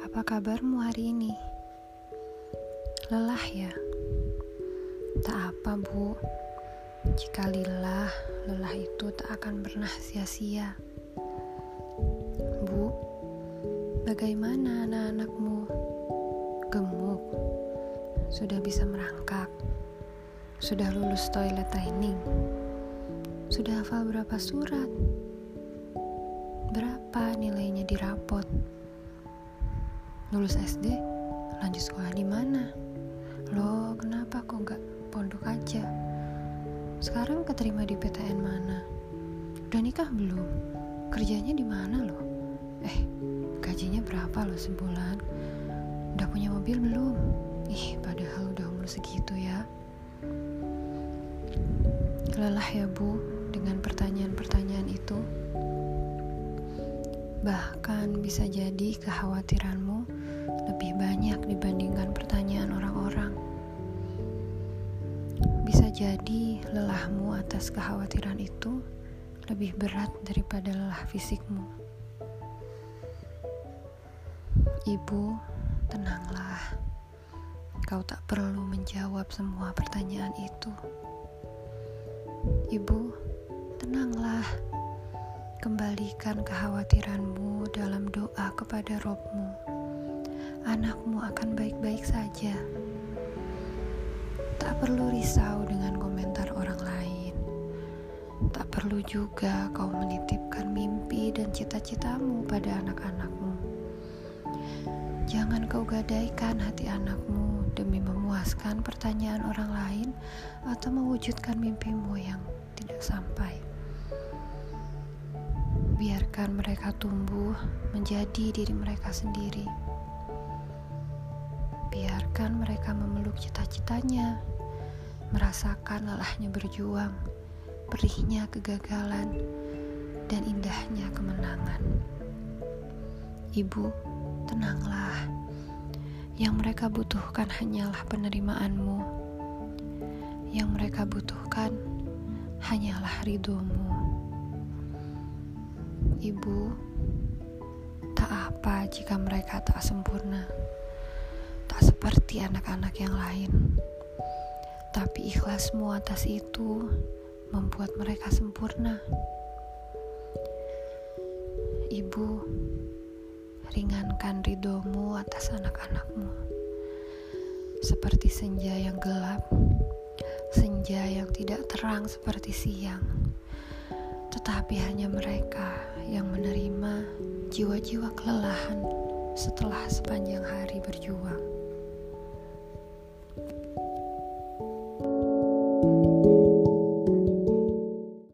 Apa kabarmu hari ini? Lelah ya? Tak apa, Bu. Jika lillah, lelah itu tak akan pernah sia-sia. Bu, bagaimana anak-anakmu? Gemuk, sudah bisa merangkak, sudah lulus toilet training, sudah hafal berapa surat, berapa nilainya di rapot, lulus SD, lanjut sekolah di mana? Loh, kenapa kok nggak pondok aja? Sekarang keterima di PTN mana? Udah nikah belum? Kerjanya di mana loh? Eh, gajinya berapa loh sebulan? Udah punya mobil belum? Ih, padahal udah umur segitu ya. Lelah ya bu dengan pertanyaan-pertanyaan itu. Bahkan bisa jadi kekhawatiranmu lebih banyak dibandingkan pertanyaan orang-orang. Bisa jadi lelahmu atas kekhawatiran itu lebih berat daripada lelah fisikmu. Ibu, tenanglah. Kau tak perlu menjawab semua pertanyaan itu. Ibu. Kembalikan kekhawatiranmu dalam doa kepada Robmu. Anakmu akan baik-baik saja. Tak perlu risau dengan komentar orang lain. Tak perlu juga kau menitipkan mimpi dan cita-citamu pada anak-anakmu. Jangan kau gadaikan hati anakmu demi memuaskan pertanyaan orang lain atau mewujudkan mimpimu yang tidak sampai biarkan mereka tumbuh menjadi diri mereka sendiri. Biarkan mereka memeluk cita-citanya, merasakan lelahnya berjuang, perihnya kegagalan, dan indahnya kemenangan. Ibu, tenanglah. Yang mereka butuhkan hanyalah penerimaanmu. Yang mereka butuhkan hanyalah ridhomu. Ibu, tak apa jika mereka tak sempurna, tak seperti anak-anak yang lain. Tapi ikhlasmu atas itu membuat mereka sempurna. Ibu, ringankan ridomu atas anak-anakmu. Seperti senja yang gelap, senja yang tidak terang seperti siang tetapi hanya mereka yang menerima jiwa-jiwa kelelahan setelah sepanjang hari berjuang.